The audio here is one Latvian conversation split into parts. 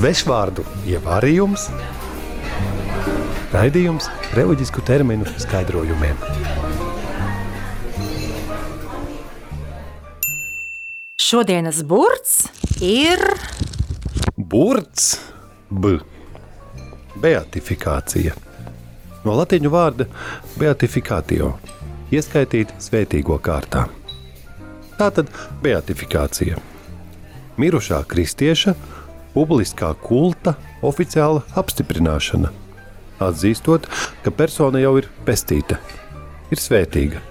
Svešvārdu ievārījums, raidījums reliģisku terminu skaidrojumiem. Šodienas burts ir Burts, b. Beatifikācija. No latīņu vārda beatifikātio - ieskaitīt svētīgo kārtā. Tātad beatifikācija. Mirušā kristieša publiskā kulta oficiāla apstiprināšana, atzīstot, ka persona jau ir pestīta, ir svētīga.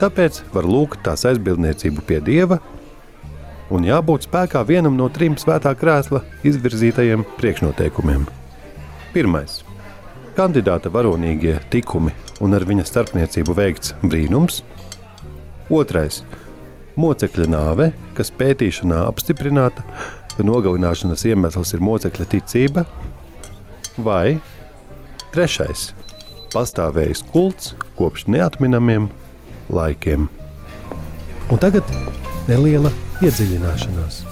Tāpēc var lūgt tās aizbildniecību pie dieva un jābūt spēkā vienam no trim svētā krēsla izvirzītajiem priekšnoteikumiem. Pirmais - kandidāta varonīgie tikumi un ar viņa starpniecību veikts brīnums. Otrais - mocekļa nāve, kas pētīšanā apstiprināta, nogalināšanas iemesls ir mocekļa ticība. Vai trešais - pastāvējis kults kopš neatminamiem laikiem. Un tagad neliela iedziļināšanās.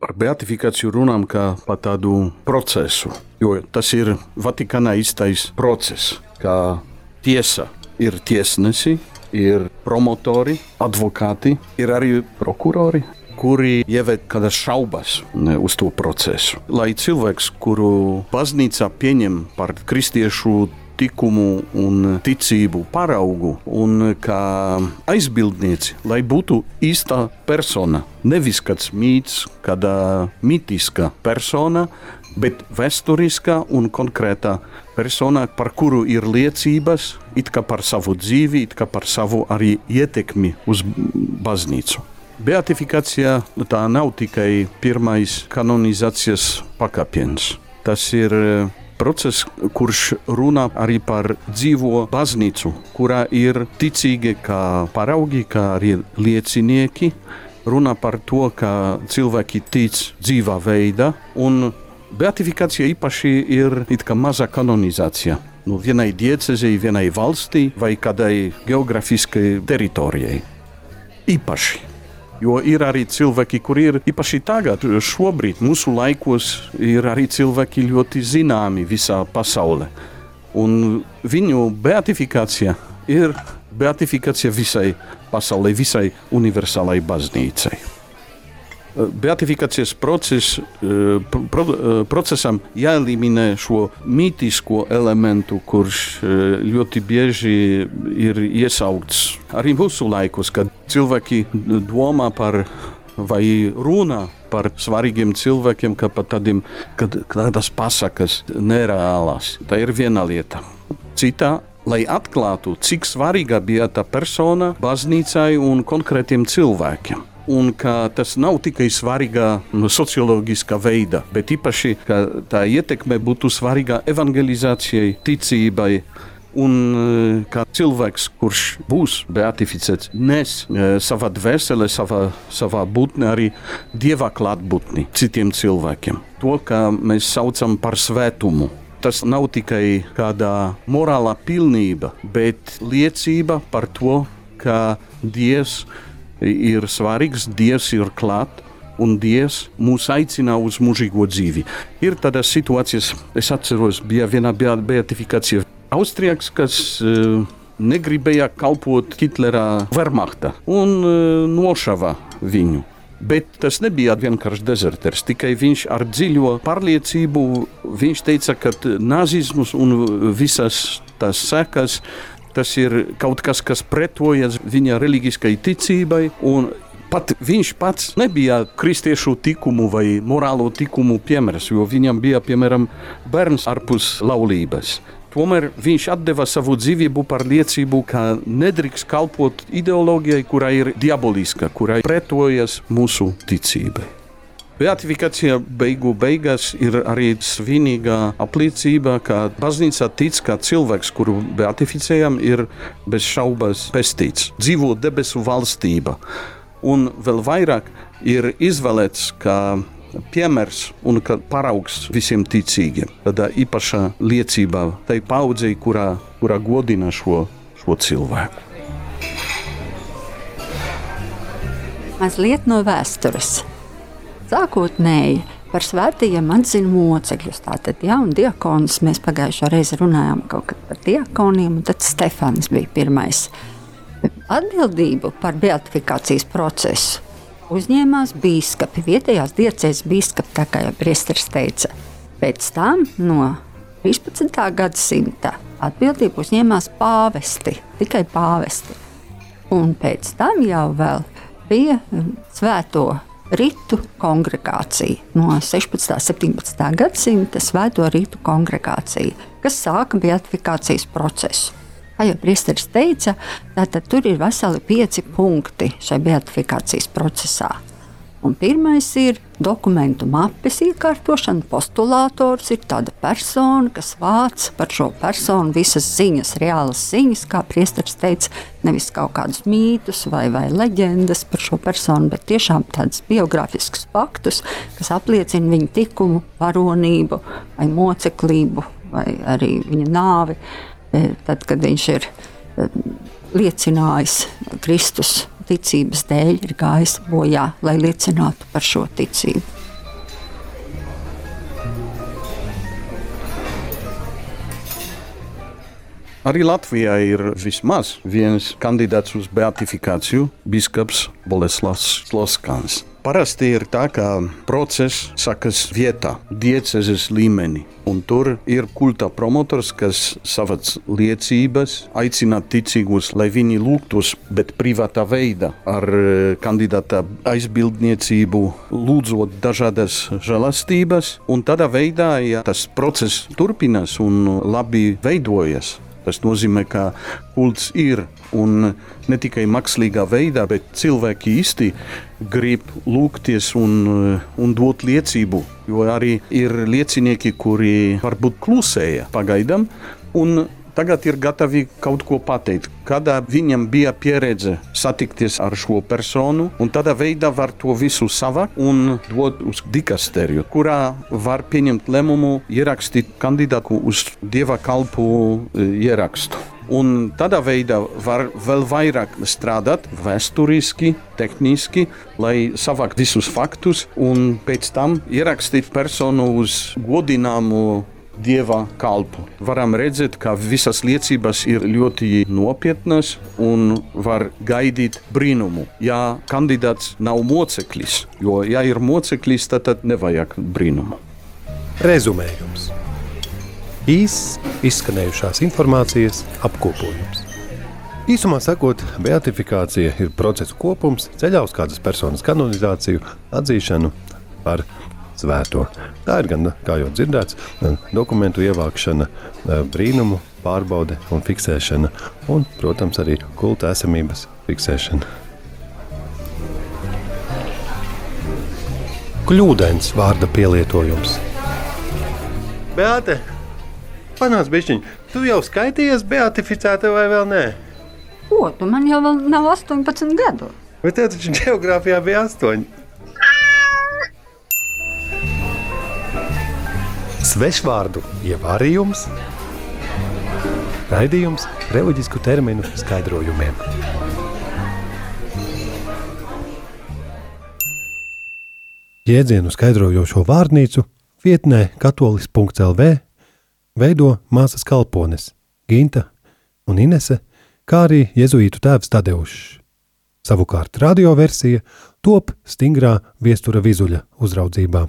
Par beatifikāciju runām kā par tādu procesu, jo tas ir Vatikāna īstais process, kā tiesa ir tiesnesi, ir promotori, advokāti, ir arī prokurori. Kuri ieved kādas šaubas uz to procesu. Lai cilvēks, kuru baznīca pieņem par kristiešu likumu un ticību paraugu un kā aizbildnieci, lai būtu īsta persona. Nevis kāds mīts, kāda mitiska persona, bet vēsturiska un konkrēta persona, par kuru ir liecības, it kā par savu dzīvi, it kā par savu arī ietekmi uz baznīcu. Beatifikācija tā nav tikai pirmais kanonizācijas pakāpiens. Tas ir process, kurš runā arī par dzīvo baznīcu, kurā ir ticīgi kā paraugi, kā arī liecinieki. Runā par to, ka cilvēki tic dzīvā veidā, un beatifikācija īpaši ir maza kanonizācija. Nu, vienai diecezei, vienai valstī vai kādai geogrāfiskai teritorijai. Īpaši. Jo ir arī cilvēki, kuriem ir īpaši tagad, šobrīd, mūsu laikos, ir arī cilvēki ļoti zināmi visā pasaulē. Un viņu beatifikācija ir beatifikācija visai pasaulē, visai universālai baznīcai. Beatifikācijas process, pro, procesam jāelimina šo mītisko elementu, kurš ļoti bieži ir iesaukts arī mūsu laikos, kad cilvēki domā par vai runā par svarīgiem cilvēkiem, kā par tādiem, kad tādas pasakas nereālās. Tā ir viena lieta. Cita lai atklātu, cik svarīga bija tā persona baznīcai un konkrētiem cilvēkiem un ka tas nav tikai svarīga no socioloģiskā veida, bet īpaši tā ietekme būtu svarīga evangelizācijai, ticībai. Un kā cilvēks, kurš būs beatificēts, nes savā dvēselē, savā, savā būtnē arī dieva klātbūtni citiem cilvēkiem. To, kā mēs saucam par svētumu. Tas nav tikai kāda morālā pilnība, bet liecība par to, ka Dievs ir ir svarīgs, Dievs ir klāt. Un Dievs mūs aicina uz mūžīgo dzīvi. Ir tādas situācijas, es atceros, bija viena beatifikācija Austrijaks, kas uh, negribēja kalpot Hitlera Wehrmachta un uh, nošāva viņu. Bet tas nebija vienkārši dezerters. Tikai viņš ar dziļo pārliecību teica, ka nazisms un visas tās sekas tas ir kaut kas, kas pretojas viņa reliģiskajai ticībai. Pat viņš pats nebija kristiešu likumu vai morālo likumu piemērs, jo viņam bija piemēram bērns ārpus laulības. Tomēr viņš deva savu dzīvību par liecību, ka nedrīkst kalpot ideoloģijai, kurai ir diaboliska, kurai pretojas mūsu ticībai. Beatifikācija beigu beigās ir arī svinīga apliecība, ka baznīca tic, ka cilvēks, kuru beatificējam, ir bez šaubas pestīts, dzīvo debesu valstība. Un vēl vairāk ir izvēlēts, ka piemērs un paraugs visiem ticīgiem. Tāda īpaša liecība tai paudzei, kurā, kurā godina šo, šo cilvēku. mazliet no vēstures. Sākotnēji par svētajiem atzina mocekļus. Tātad, ja, un diakonus mēs pagājušā reize runājām par diakoniem, un tad Stefans bija pirmais. Atbildību par beatifikācijas procesu uzņēmās biskupi, vietējās diecēs biskupi, tā kā jau priesteris teica. Pēc tam no 13. gadsimta atbildību uzņēmās pāvesti, tikai pāvesti. Un pēc tam jau bija svēto Ritu kongregācija no 16. un 17. gadsimta Svēto Ritu kongregācija, kas sāka beatifikācijas procesu. Kā jau priesteris teica, tad tur ir veseli pieci punkti šajā beatifikācijas procesā. Un pirmais ir dokumentu mapes iekārtošana. Postulātors ir tāda persona, kas vāc par šo personu visas ziņas, reālas ziņas, kā priesteris teica, nevis kaut kādus mītus vai, vai leģendas par šo personu, bet tiešām tādus biogrāfiskus faktus, kas apliecina viņa tikumu, varonību vai moceklību vai arī viņa nāvi, e, tad, kad viņš ir e, liecinājis Kristus ticības dēļ ir gājis bojā, lai liecinātu par šo ticību. Arī Latvijā ir vismaz viens kandidāts uz beatifikāciju - biskups Boleslavs Sloskans. Parasti ir tā, ka process sākas vietā, diecezes līmenī. Un tur ir kulta promotors, kas savas liecības aicina ticīgus, lai viņi lūgtos, bet privātā veidā ar e, kandidāta aizbildniecību, lūdzot dažādas žēlastības. Un tādā veidā, ja tas process turpinās un labi veidojas, Tas nozīmē, ka kults ir un ne tikai mākslīgā veidā, bet cilvēki īsti grib lūgties un, un dot liecību. Jo arī ir liecinieki, kuri varbūt klusēja pagaidām. Tagad ir gatavi kaut ko pateikt, kādā viņam bija pieredze satikties ar šo personu, un tādā veidā var to visu savākt un dot uz dikasteriju, kurā var pieņemt lēmumu ierakstīt kandidātu uz dieva kalpu e, ierakstu. Un tādā veidā var vēl vairāk strādāt vēsturiski, tehniski, lai savāktu visus faktus un pēc tam ierakstīt personu uz godināmu dieva kalpu. Varam redzēt, ka visas liecības ir ļoti nopietnas un var gaidīt brīnumu. Ja kandidāts nav moceklis, jo, ja ir moceklis, tad, tad nevajag brīnumu. Rezumējums. Īss izskanējušās informācijas apkopojums. Īsumā sakot, beatifikācija ir procesa kopums ceļā uz kādas personas kanonizāciju, atzīšanu par svēto. Tā ir gan, kā jau dzirdēts, dokumentu ievākšana, brīnumu pārbaude un fiksēšana, un, protams, arī kulta esamības fiksēšana. Kļūdains vārda pielietojums. Beate, panāc bišķiņ, tu jau skaitījies beatificēta vai vēl nē? Ko, tu man jau nav 18 gadu? Bet tev taču geogrāfijā bija 8. Svešvārdu ievārījums, raidījums reliģisku terminu skaidrojumiem. Jēdzienu skaidrojošo vārnīcu vietnē katolis.lv veido māsas kalpones Ginta un Inese, kā arī jezuītu tēvs Tadeušs. Savukārt radioversija top stingrā viestura vizuļa uzraudzībā.